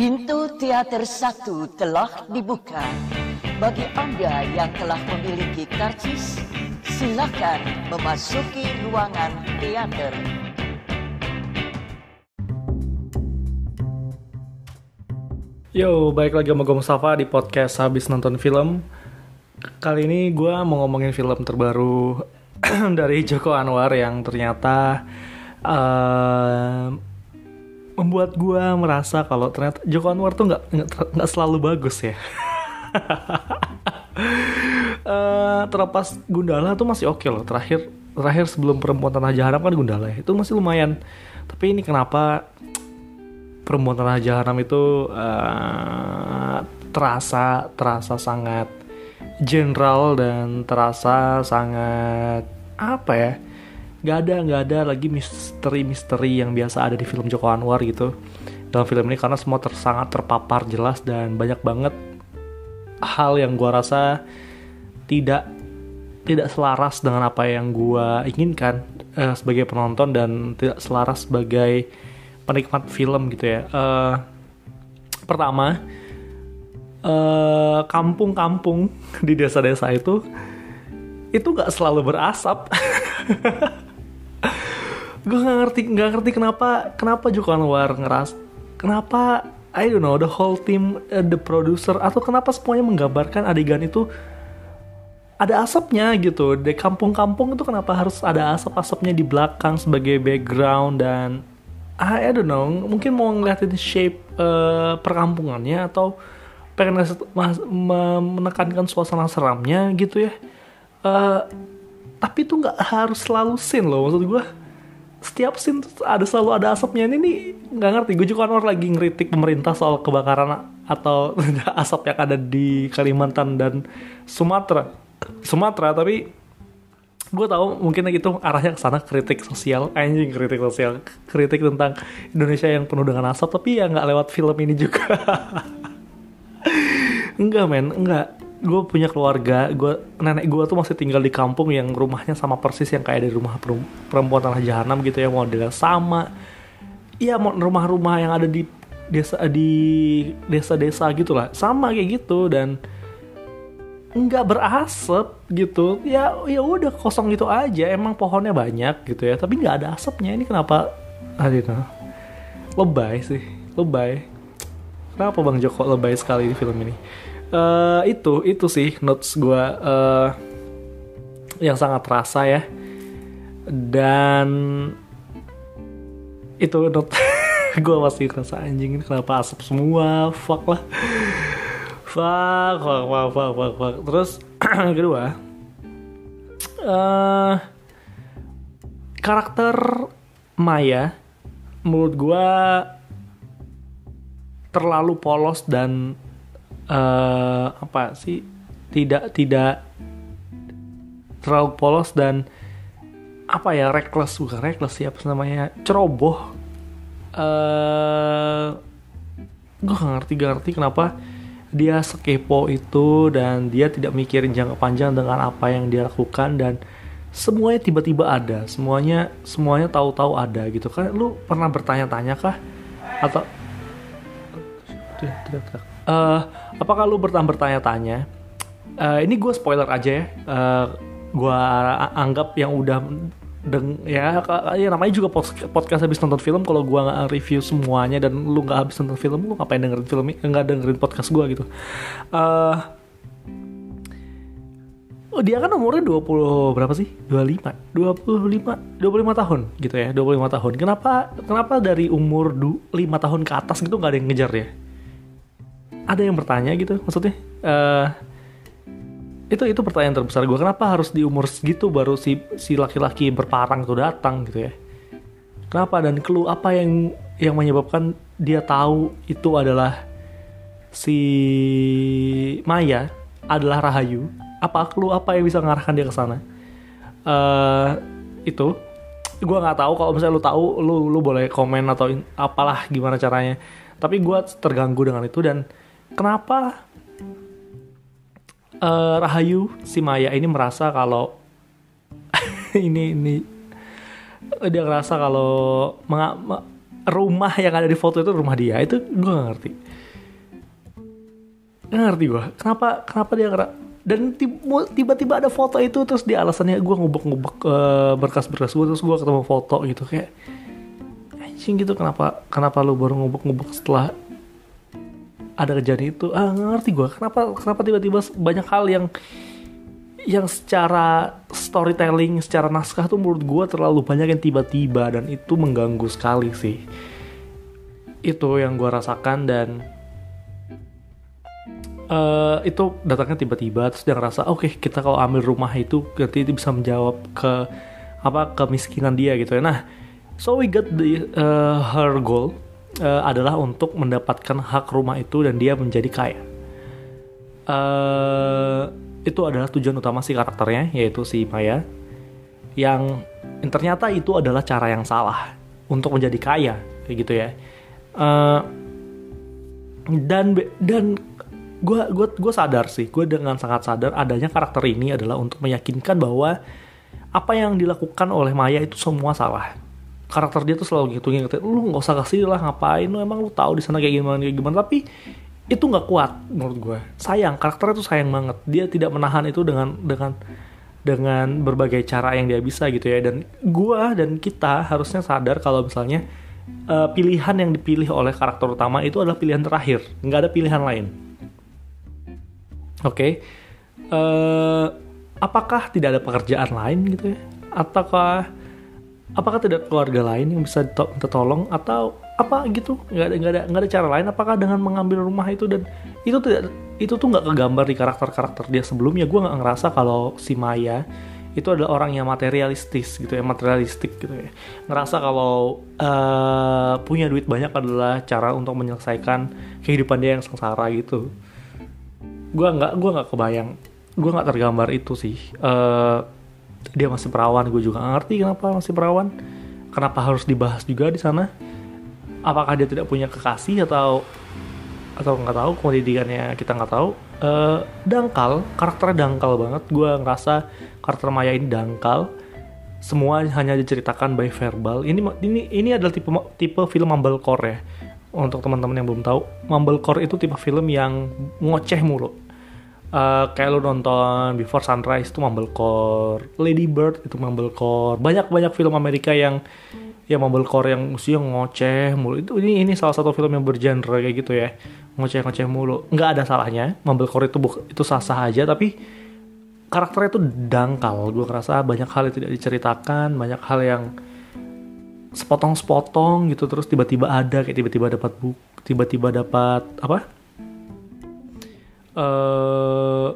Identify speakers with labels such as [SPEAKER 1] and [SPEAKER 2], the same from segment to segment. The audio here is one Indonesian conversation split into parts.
[SPEAKER 1] Pintu teater satu telah dibuka. Bagi Anda yang telah memiliki karcis, silakan memasuki ruangan teater.
[SPEAKER 2] Yo, balik lagi sama gue Mustafa di podcast Habis Nonton Film Kali ini gue mau ngomongin film terbaru dari Joko Anwar yang ternyata uh, membuat gue merasa kalau ternyata Joko Anwar tuh nggak nggak selalu bagus ya. uh, terlepas Gundala tuh masih oke okay loh. Terakhir terakhir sebelum perempuan tanah jahanam kan Gundala ya. Itu masih lumayan. Tapi ini kenapa perempuan tanah jahanam itu uh, terasa terasa sangat general dan terasa sangat apa ya nggak ada nggak ada lagi misteri-misteri yang biasa ada di film Joko Anwar gitu dalam film ini karena semua ter, sangat terpapar jelas dan banyak banget hal yang gue rasa tidak tidak selaras dengan apa yang gue inginkan uh, sebagai penonton dan tidak selaras sebagai penikmat film gitu ya. Uh, pertama, eh, kampung-kampung uh, di desa-desa itu itu gak selalu berasap. gue nggak ngerti nggak ngerti kenapa kenapa Joko Anwar ngeras kenapa I don't know the whole team uh, the producer atau kenapa semuanya menggambarkan adegan itu ada asapnya gitu. Di kampung-kampung itu kenapa harus ada asap-asapnya di belakang sebagai background dan I, I don't know mungkin mau ngeliatin shape uh, perkampungannya atau pengen menekankan suasana seramnya gitu ya. Uh, tapi itu nggak harus selalu scene loh maksud gue setiap scene ada selalu ada asapnya. Ini nih nggak ngerti. Gue juga orang lagi ngeritik pemerintah soal kebakaran atau asap yang ada di Kalimantan dan Sumatera. Sumatera tapi gue tahu mungkin itu arahnya ke sana kritik sosial. Anjing kritik sosial. Kritik tentang Indonesia yang penuh dengan asap tapi ya nggak lewat film ini juga. Enggak men. Enggak gue punya keluarga gue nenek gue tuh masih tinggal di kampung yang rumahnya sama persis yang kayak di rumah perempuan tanah jahanam gitu ya modelnya sama. Iya rumah-rumah yang ada di desa di desa-desa gitu lah sama kayak gitu dan nggak berasap gitu. Ya ya udah kosong gitu aja emang pohonnya banyak gitu ya tapi nggak ada asapnya. Ini kenapa Adina? Lebay sih lebay. Kenapa bang Joko lebay sekali di film ini uh, itu itu sih notes gue uh, yang sangat terasa ya. Dan itu note gue masih rasa anjing ini kenapa asap semua? Fuck lah. Fuck fuck fuck fuck fuck, fuck. terus kedua uh, karakter Maya menurut gue terlalu polos dan uh, apa sih? Tidak tidak terlalu polos dan apa ya reckless bukan reckless sih apa namanya? Ceroboh. Uh, gue gak ngerti gak ngerti kenapa dia sekepo itu dan dia tidak mikirin jangka panjang dengan apa yang dia lakukan dan semuanya tiba-tiba ada. Semuanya semuanya tahu-tahu ada gitu. Kan lu pernah bertanya-tanya kah? Atau tidak tidak uh, apakah lu bertanya bertanya-tanya uh, ini gue spoiler aja ya uh, eh, gue anggap yang udah deng ya, ya namanya juga podcast habis nonton film kalau gue nggak review semuanya dan lu nggak habis nonton film lu ngapain dengerin film nggak dengerin podcast gue gitu uh, dia kan umurnya 20 berapa sih? 25. 25 25 tahun gitu ya, 25 tahun. Kenapa kenapa dari umur 5 tahun ke atas gitu nggak ada yang ngejar ya? Ada yang bertanya gitu maksudnya uh, itu itu pertanyaan terbesar gue kenapa harus di umur segitu baru si si laki-laki berparang tuh datang gitu ya? Kenapa? Dan clue apa yang yang menyebabkan dia tahu itu adalah si Maya adalah Rahayu? Apa clue apa yang bisa mengarahkan dia ke sana? Uh, itu gue nggak tahu. Kalau misalnya lu tahu lu lu boleh komen atau apalah gimana caranya. Tapi gue terganggu dengan itu dan kenapa uh, Rahayu si Maya ini merasa kalau ini ini dia ngerasa kalau rumah yang ada di foto itu rumah dia? Itu gue gak ngerti. Gak ngerti gue kenapa kenapa dia ngera dan tiba-tiba ada foto itu terus di alasannya gue ngubek-ngubek uh, berkas-berkas gue terus gue ketemu foto gitu kayak anjing gitu kenapa kenapa lu baru ngubek-ngubek setelah ada kejadian itu ah ngerti gue kenapa kenapa tiba-tiba banyak hal yang yang secara storytelling, secara naskah tuh menurut gue terlalu banyak yang tiba-tiba dan itu mengganggu sekali sih. Itu yang gue rasakan dan uh, itu datangnya tiba-tiba terus dia ngerasa oke okay, kita kalau ambil rumah itu berarti itu bisa menjawab ke apa kemiskinan dia gitu ya. Nah, so we got the uh, her goal uh, adalah untuk mendapatkan hak rumah itu dan dia menjadi kaya. Uh, itu adalah tujuan utama si karakternya yaitu si Maya yang ternyata itu adalah cara yang salah untuk menjadi kaya kayak gitu ya uh, dan dan gue gue gue sadar sih gue dengan sangat sadar adanya karakter ini adalah untuk meyakinkan bahwa apa yang dilakukan oleh Maya itu semua salah karakter dia tuh selalu gitu ngingetin lu nggak usah kasih lah ngapain? Lu emang lu tahu di sana kayak gimana kayak gimana. Tapi itu nggak kuat menurut gue sayang karakternya tuh sayang banget. Dia tidak menahan itu dengan dengan dengan berbagai cara yang dia bisa gitu ya. Dan gue dan kita harusnya sadar kalau misalnya uh, pilihan yang dipilih oleh karakter utama itu adalah pilihan terakhir. Nggak ada pilihan lain. Oke? Okay. uh, eh, apakah tidak ada pekerjaan lain gitu ya? Ataukah apakah tidak keluarga lain yang bisa tertolong atau apa gitu? Nggak ada nggak ada nggak ada cara lain? Apakah dengan mengambil rumah itu dan itu tidak itu tuh nggak kegambar di karakter karakter dia sebelumnya? Gue nggak ngerasa kalau si Maya itu adalah orang yang materialistis gitu ya materialistik gitu ya. Ngerasa kalau uh, punya duit banyak adalah cara untuk menyelesaikan kehidupan dia yang sengsara gitu. Gue nggak gue nggak kebayang. Gue nggak tergambar itu sih. Uh, dia masih perawan gue juga ngerti kenapa masih perawan. Kenapa harus dibahas juga di sana? Apakah dia tidak punya kekasih atau atau nggak tahu pendidikannya kita nggak tahu. Uh, dangkal karakternya dangkal banget. Gue ngerasa karakter Maya ini dangkal. Semua hanya diceritakan by verbal. Ini ini ini adalah tipe tipe film mumblecore ya. Untuk teman-teman yang belum tahu mumblecore itu tipe film yang ngoceh mulu uh, kayak lo nonton Before Sunrise itu mumblecore Lady Bird itu mumblecore. Banyak banyak film Amerika yang ya mumblecore yang usia ngoceh mulu. Itu ini ini salah satu film yang bergenre kayak gitu ya. Ngoceh ngoceh mulu. Nggak ada salahnya mumblecore itu itu sah sah aja tapi karakternya itu dangkal. Gue ngerasa banyak hal yang tidak diceritakan banyak hal yang sepotong-sepotong gitu terus tiba-tiba ada kayak tiba-tiba dapat buk tiba-tiba dapat apa uh,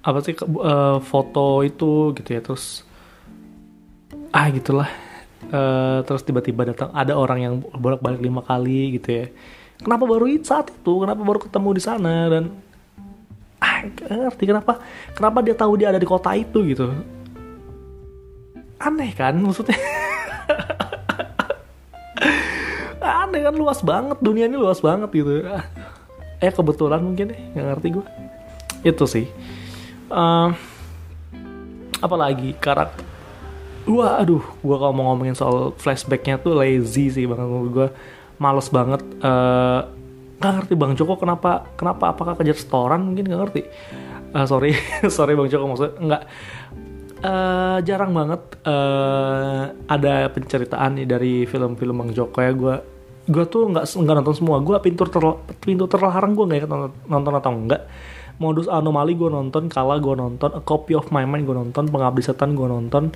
[SPEAKER 2] apa sih uh, foto itu gitu ya terus ah gitulah. Uh, terus tiba-tiba datang ada orang yang bolak-balik lima kali gitu ya. Kenapa baru saat itu? Kenapa baru ketemu di sana? Dan ah ngerti kenapa. Kenapa dia tahu dia ada di kota itu gitu? Aneh kan maksudnya? Aneh kan luas banget dunia ini luas banget gitu eh kebetulan mungkin ya nggak ngerti gue itu sih uh, apalagi karakter Wah, aduh, gue kalau mau ngomongin soal flashbacknya tuh lazy sih bang, gue males banget. Uh, gak ngerti bang Joko kenapa, kenapa apakah kejar setoran mungkin gak ngerti. Uh, sorry, sorry bang Joko maksudnya nggak. Uh, jarang banget uh, ada penceritaan nih dari film-film bang Joko ya gue gue tuh nggak nggak nonton semua. Gue pintu ter pintu terlarang gue nggak nonton, nonton atau enggak modus anomali gue nonton kala gue nonton a copy of my mind gue nonton pengabdi setan gue nonton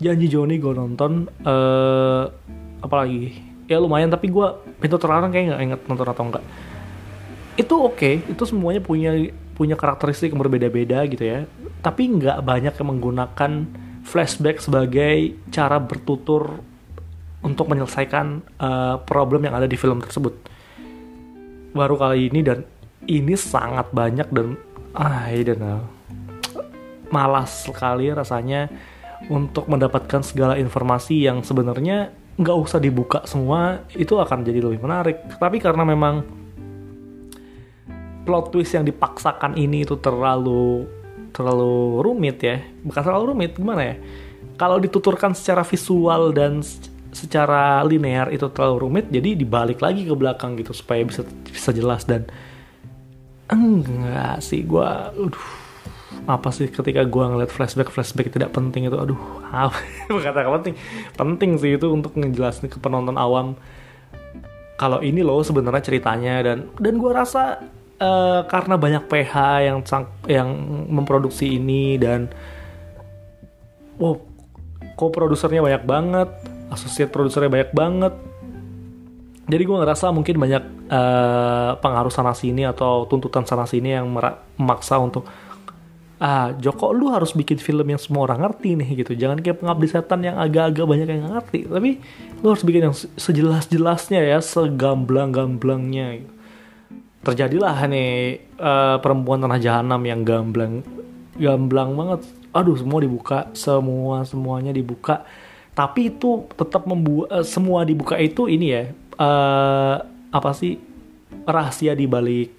[SPEAKER 2] janji Joni gue nonton uh, apalagi ya lumayan tapi gue pintu terlarang kayak nggak inget nonton atau enggak itu oke okay, itu semuanya punya punya karakteristik yang berbeda-beda gitu ya. Tapi nggak banyak yang menggunakan flashback sebagai cara bertutur untuk menyelesaikan uh, problem yang ada di film tersebut. Baru kali ini dan ini sangat banyak dan ah, I don't malas sekali rasanya untuk mendapatkan segala informasi yang sebenarnya nggak usah dibuka semua itu akan jadi lebih menarik. Tapi karena memang plot twist yang dipaksakan ini itu terlalu terlalu rumit ya. Bukan terlalu rumit gimana ya? Kalau dituturkan secara visual dan secara linear itu terlalu rumit jadi dibalik lagi ke belakang gitu supaya bisa bisa jelas. Dan enggak sih gue aduh apa sih ketika gue ngeliat flashback flashback tidak penting itu aduh apa kata penting? Penting sih itu untuk ngejelasin ke penonton awam kalau ini loh sebenarnya ceritanya. Dan dan gue rasa uh, karena banyak PH yang sang, yang memproduksi ini dan wow co-produsernya banyak banget associate produsernya banyak banget. Jadi gue ngerasa mungkin banyak uh, pengaruh sana sini atau tuntutan sana sini yang memaksa untuk ah Joko lu harus bikin film yang semua orang ngerti nih gitu. Jangan kayak pengabdi setan yang agak-agak banyak yang ngerti tapi lu harus bikin yang sejelas-jelasnya ya segamblang-gamblangnya. Terjadilah nih uh, perempuan tanah jahanam yang gamblang gamblang banget. Aduh semua dibuka semua semuanya dibuka tapi itu tetap membuat uh, eh, semua dibuka itu ini ya uh, apa sih rahasia di balik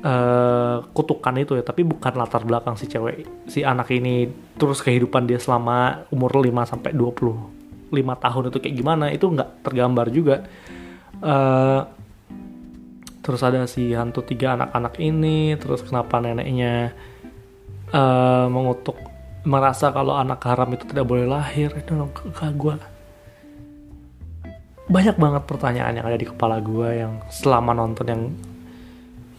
[SPEAKER 2] uh, kutukan itu ya. Tapi bukan latar belakang si cewek si anak ini terus kehidupan dia selama umur 5 sampai 25 tahun itu kayak gimana itu nggak tergambar juga. Uh, terus ada si hantu tiga anak-anak ini terus kenapa neneknya uh, mengutuk merasa kalau anak haram itu tidak boleh lahir itu gue banyak banget pertanyaan yang ada di kepala gue yang selama nonton yang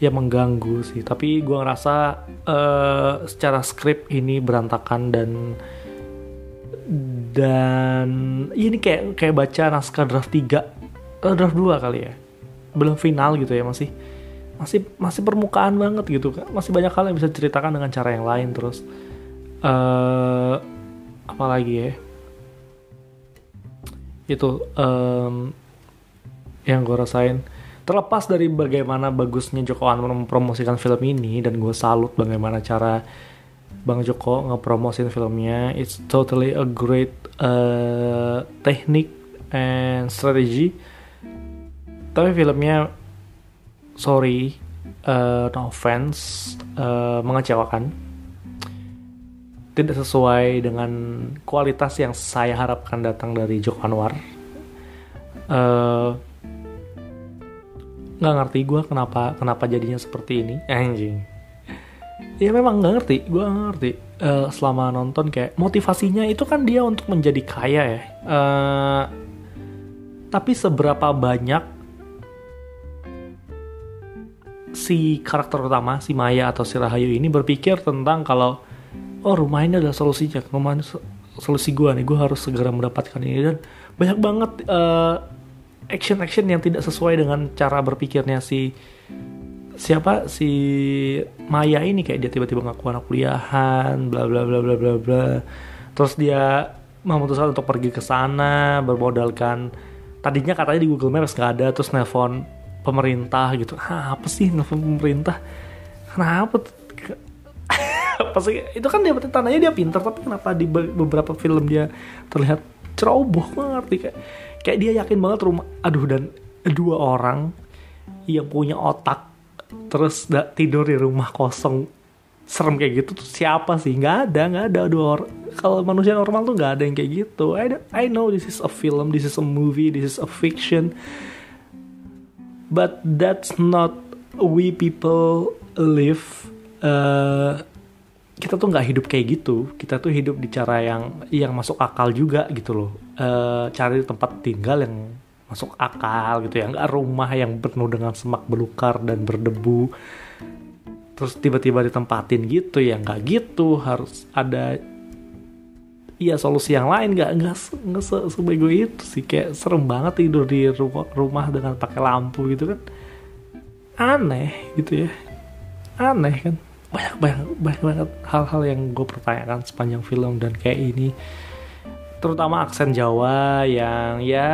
[SPEAKER 2] ya mengganggu sih. Tapi gue ngerasa uh, secara skrip ini berantakan dan dan ini kayak kayak baca naskah draft 3 uh, eh, draft 2 kali ya. Belum final gitu ya masih masih masih permukaan banget gitu kan masih banyak hal yang bisa diceritakan dengan cara yang lain terus uh, apa lagi ya? Itu um, yang gue rasain. Terlepas dari bagaimana bagusnya Joko Anwar mempromosikan film ini dan gue salut bagaimana cara Bang Joko ngepromosin filmnya it's totally a great uh, teknik and strategy. Tapi filmnya sorry uh, no offense uh, mengecewakan tidak sesuai dengan kualitas yang saya harapkan datang dari Joko Anwar. Uh, nggak ngerti gue kenapa kenapa jadinya seperti ini. Anjing. Ya memang nggak ngerti gue nggak ngerti. Uh, selama nonton kayak motivasinya itu kan dia untuk menjadi kaya ya. Uh, tapi seberapa banyak si karakter utama si Maya atau si Rahayu ini berpikir tentang kalau oh rumah ini adalah solusinya. Rumah ini solusi gue nih. Gue harus segera mendapatkan ini. Dan banyak banget uh, action action yang tidak sesuai dengan cara berpikirnya si siapa? Si Maya ini. Kayak dia tiba-tiba ngaku anak kuliahan bla bla bla bla bla bla. Terus dia memutuskan untuk pergi ke sana bermodalkan tadinya katanya di Google Maps nggak ada terus nelpon pemerintah gitu. Ah, apa sih nelpon pemerintah? Kenapa apa sih itu kan dia tandanya dia pintar tapi kenapa di beberapa film dia terlihat ceroboh? Gue ngerti kayak kayak dia yakin banget rumah aduh dan dua orang yang punya otak terus tidur di rumah kosong serem kayak gitu tuh siapa sih? Nggak ada nggak ada dua orang kalau manusia normal tuh nggak ada yang kayak gitu. I, I know this is a film this is a movie this is a fiction but that's not we people live uh, kita tuh nggak hidup kayak gitu. Kita tuh hidup di cara yang yang masuk akal juga gitu loh. E, cari tempat tinggal yang masuk akal gitu ya. Nggak rumah yang penuh dengan semak belukar dan berdebu. Terus tiba-tiba ditempatin gitu ya. Nggak gitu. Harus ada iya solusi yang lain. Nggak nggak nggak se sebego itu sih. Kayak serem banget tidur di rumah, rumah dengan pakai lampu gitu kan. Aneh gitu ya. Aneh kan banyak banyak banyak banget hal-hal yang gue pertanyakan sepanjang film dan kayak ini. Terutama aksen Jawa yang ya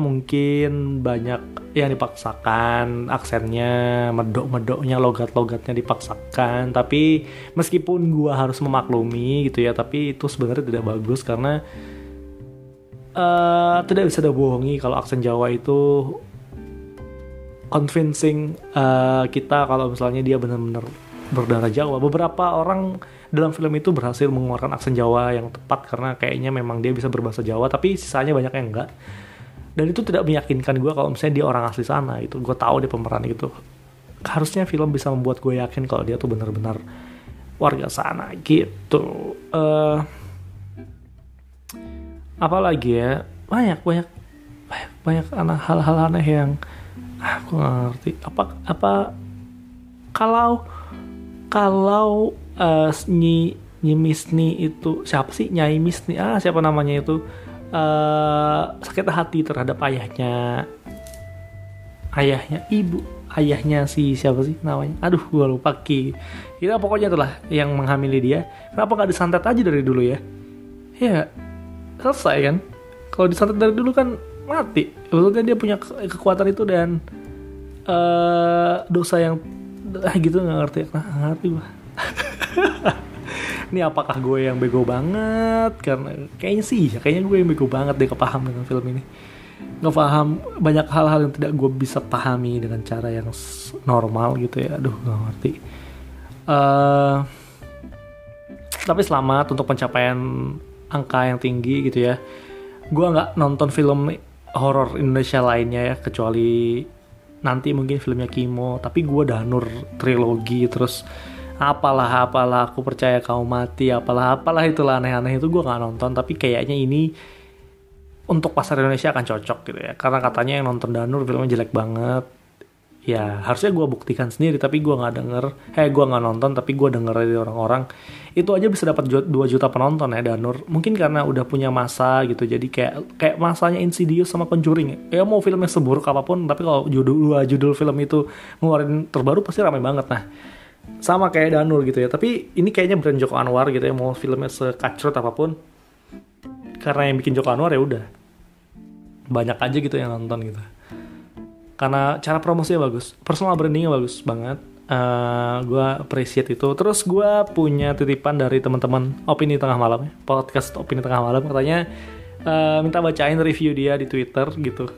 [SPEAKER 2] mungkin banyak yang dipaksakan aksennya medok-medoknya logat-logatnya dipaksakan. Tapi meskipun gue harus memaklumi gitu ya tapi itu sebenarnya tidak bagus karena uh, tidak bisa dibohongi kalau aksen Jawa itu convincing uh, kita kalau misalnya dia benar-benar berdarah Jawa. Beberapa orang dalam film itu berhasil mengeluarkan aksen Jawa yang tepat karena kayaknya memang dia bisa berbahasa Jawa tapi sisanya banyak yang enggak. Dan itu tidak meyakinkan gue kalau misalnya dia orang asli sana itu gue tahu dia pemeran gitu harusnya film bisa membuat gue yakin kalau dia tuh benar-benar warga sana gitu. Uh, apalagi ya? Banyak banyak banyak banyak anak hal-hal aneh yang ah, aku ngerti. Apa apa kalau kalau uh, nyi nyi itu siapa sih? Nyai Misni ah siapa namanya itu? Uh, sakit hati terhadap ayahnya. Ayahnya ibu ayahnya si siapa sih namanya? Aduh gue lupa ki. Kita pokoknya itulah yang menghamili dia. Kenapa nggak disantet aja dari dulu ya? Ya selesai kan? Kalau disantet dari dulu kan mati. Sebetulnya dia punya kekuatan itu dan uh, dosa yang ah gitu nggak ngerti nggak ngerti bah ini apakah gue yang bego banget? Karena kayaknya sih ya kayaknya gue yang bego banget deh kepaham dengan film ini. Nggak paham banyak hal-hal yang tidak gue bisa pahami dengan cara yang normal gitu ya. Aduh nggak ngerti. Uh, tapi selamat untuk pencapaian angka yang tinggi gitu ya. Gue nggak nonton film horor Indonesia lainnya ya kecuali nanti mungkin filmnya Kimo tapi gue Danur trilogi terus apalah apalah aku percaya kau mati apalah apalah itulah aneh-aneh itu gue nggak nonton tapi kayaknya ini untuk pasar Indonesia akan cocok gitu ya. Karena katanya yang nonton Danur filmnya jelek banget ya harusnya gue buktikan sendiri tapi gue nggak denger. Eh gue nggak nonton tapi gue denger dari orang-orang. Itu aja bisa dapat 2 juta penonton ya Danur. Mungkin karena udah punya masa gitu jadi kayak kayak masanya Insidious sama Conjuring ya. Mau filmnya seburuk apa pun tapi kalau judul dua judul film itu ngeluarin terbaru pasti ramai banget. Nah sama kayak Danur gitu ya. Tapi ini kayaknya brand Joko Anwar gitu ya mau filmnya sekacrut apa pun. Karena yang bikin Joko Anwar ya udah. Banyak aja gitu yang nonton gitu karena cara promosinya bagus. Personal brandingnya bagus banget. Uh, eh, gue appreciate itu. Terus gue punya titipan dari teman-teman opini tengah malam ya. Podcast opini tengah malam. Katanya uh, minta bacain review dia di twitter gitu.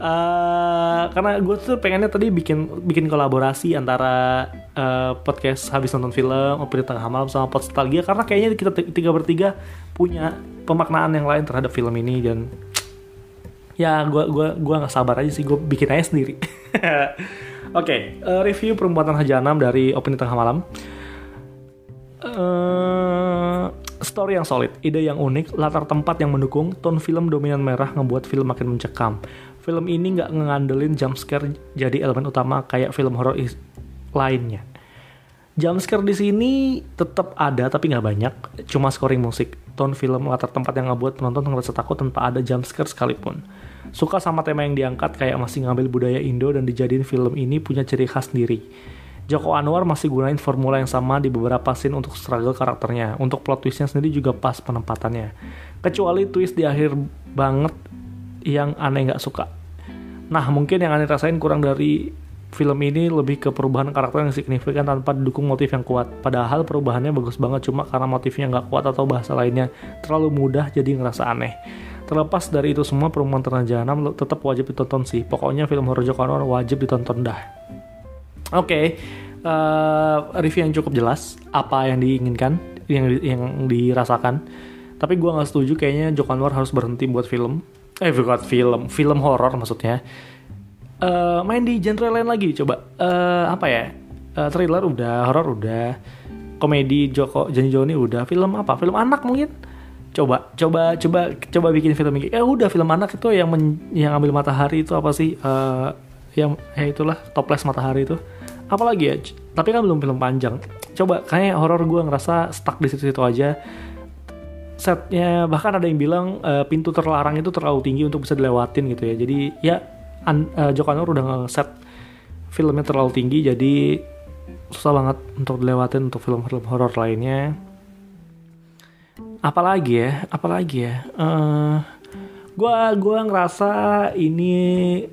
[SPEAKER 2] Uh, karena gue tuh pengennya tadi bikin bikin kolaborasi antara uh, podcast habis nonton film opini tengah malam sama nostalgia karena kayaknya kita tiga bertiga punya pemaknaan yang lain terhadap film ini dan ya gue gua gua nggak sabar aja sih gue bikin aja sendiri. Oke okay, uh, eh, review perempuan Raja 6 dari opini tengah malam. Uh, story yang solid ide yang unik latar tempat yang mendukung tone film dominan merah ngebuat film makin mencekam. Film ini nggak ngandelin jump scare jadi elemen utama kayak film horror lainnya. Jump scare di sini tetap ada tapi nggak banyak cuma scoring musik tone film latar tempat yang ngebuat penonton ngerasa takut tanpa ada jump scare sekalipun. Suka sama tema yang diangkat kayak masih ngambil budaya Indo dan dijadiin film ini punya ciri khas sendiri. Joko Anwar masih gunain formula yang sama di beberapa scene untuk struggle karakternya. Untuk plot twistnya sendiri juga pas penempatannya. Kecuali twist di akhir banget yang aneh nggak suka. Nah mungkin yang aneh rasain kurang dari film ini lebih ke perubahan karakter yang signifikan tanpa didukung motif yang kuat. Padahal perubahannya bagus banget cuma karena motifnya nggak kuat atau bahasa lainnya terlalu mudah jadi ngerasa aneh. Terlepas dari itu semua, Perempuan Tanah Jahanam tetap wajib ditonton sih. Pokoknya film horor Joko Anwar wajib ditonton dah. Oke, okay, uh, eh, review yang cukup jelas apa yang diinginkan, yang yang dirasakan. Tapi gue nggak setuju kayaknya Joko Anwar harus berhenti buat film. Eh, buat film, film horor maksudnya uh, main di genre lain lagi coba. Uh, apa ya? Uh, thriller udah horror udah komedi Joko Janji Joni udah film apa? Film anak mungkin? Coba coba coba coba bikin film ini. Eh udah film anak itu yang men, yang ambil matahari itu apa sih? Uh, yang ya itulah toples matahari itu. Apalagi ya? Tapi kan belum film panjang. Coba kayak horor gue ngerasa stuck di situ-situ aja. Setnya bahkan ada yang bilang uh, pintu terlarang itu terlalu tinggi untuk bisa dilewatin gitu ya. Jadi ya uh, Joko Anwar udah nge-set filmnya terlalu tinggi jadi susah banget untuk dilewatin untuk film-film horor lainnya. Apalagi ya apalagi ya uh, gua gua ngerasa ini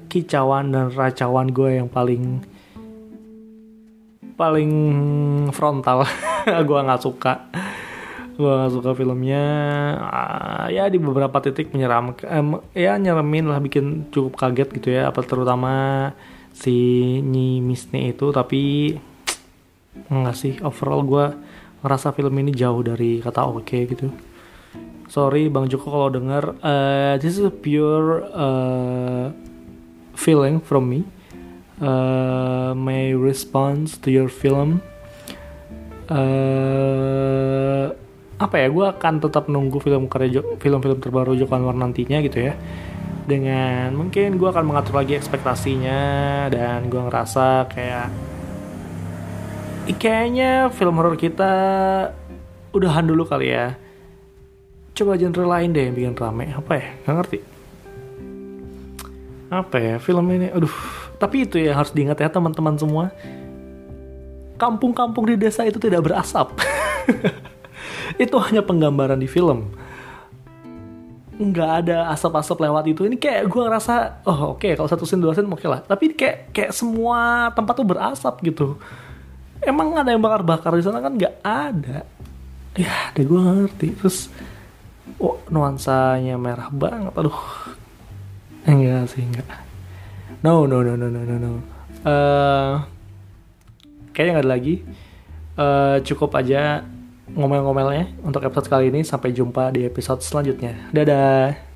[SPEAKER 2] kicauan dan racauan gue yang paling paling frontal. Gue nggak suka gue suka filmnya uh, ya di beberapa titik menyeram um, ya nyeremin lah bikin cukup kaget gitu ya apa terutama si Nyi Misne itu tapi Enggak sih, overall gue ngerasa film ini jauh dari kata oke gitu. Sorry Bang Joko kalau denger, uh, this is pure uh, feeling from me. Uh, my response to your film. Uh, apa ya? Gue akan tetap nunggu film karya film-film terbaru Joko Anwar nantinya gitu ya. Dengan mungkin gue akan mengatur lagi ekspektasinya dan gue ngerasa kayak kayaknya film horror kita udahan dulu kali ya. Coba genre lain deh yang bikin rame. Apa ya? Gak ngerti. Apa ya? Film ini, aduh. Tapi itu ya harus diingat ya teman-teman semua. Kampung-kampung di desa itu tidak berasap. itu hanya penggambaran di film. Nggak ada asap-asap lewat itu. Ini kayak gue ngerasa, oh oke okay, kalau satu scene dua scene oke okay lah. Tapi kayak kayak semua tempat tuh berasap gitu. Emang ada yang bakar-bakar di sana kan? Nggak ada. Ya deh gue ngerti. Terus oh nuansanya merah banget. Aduh. Enggak sih enggak. No no no no no no no. Uh, kayaknya nggak ada lagi. Uh, cukup aja ngomel-ngomelnya untuk episode kali ini. Sampai jumpa di episode selanjutnya. Dadah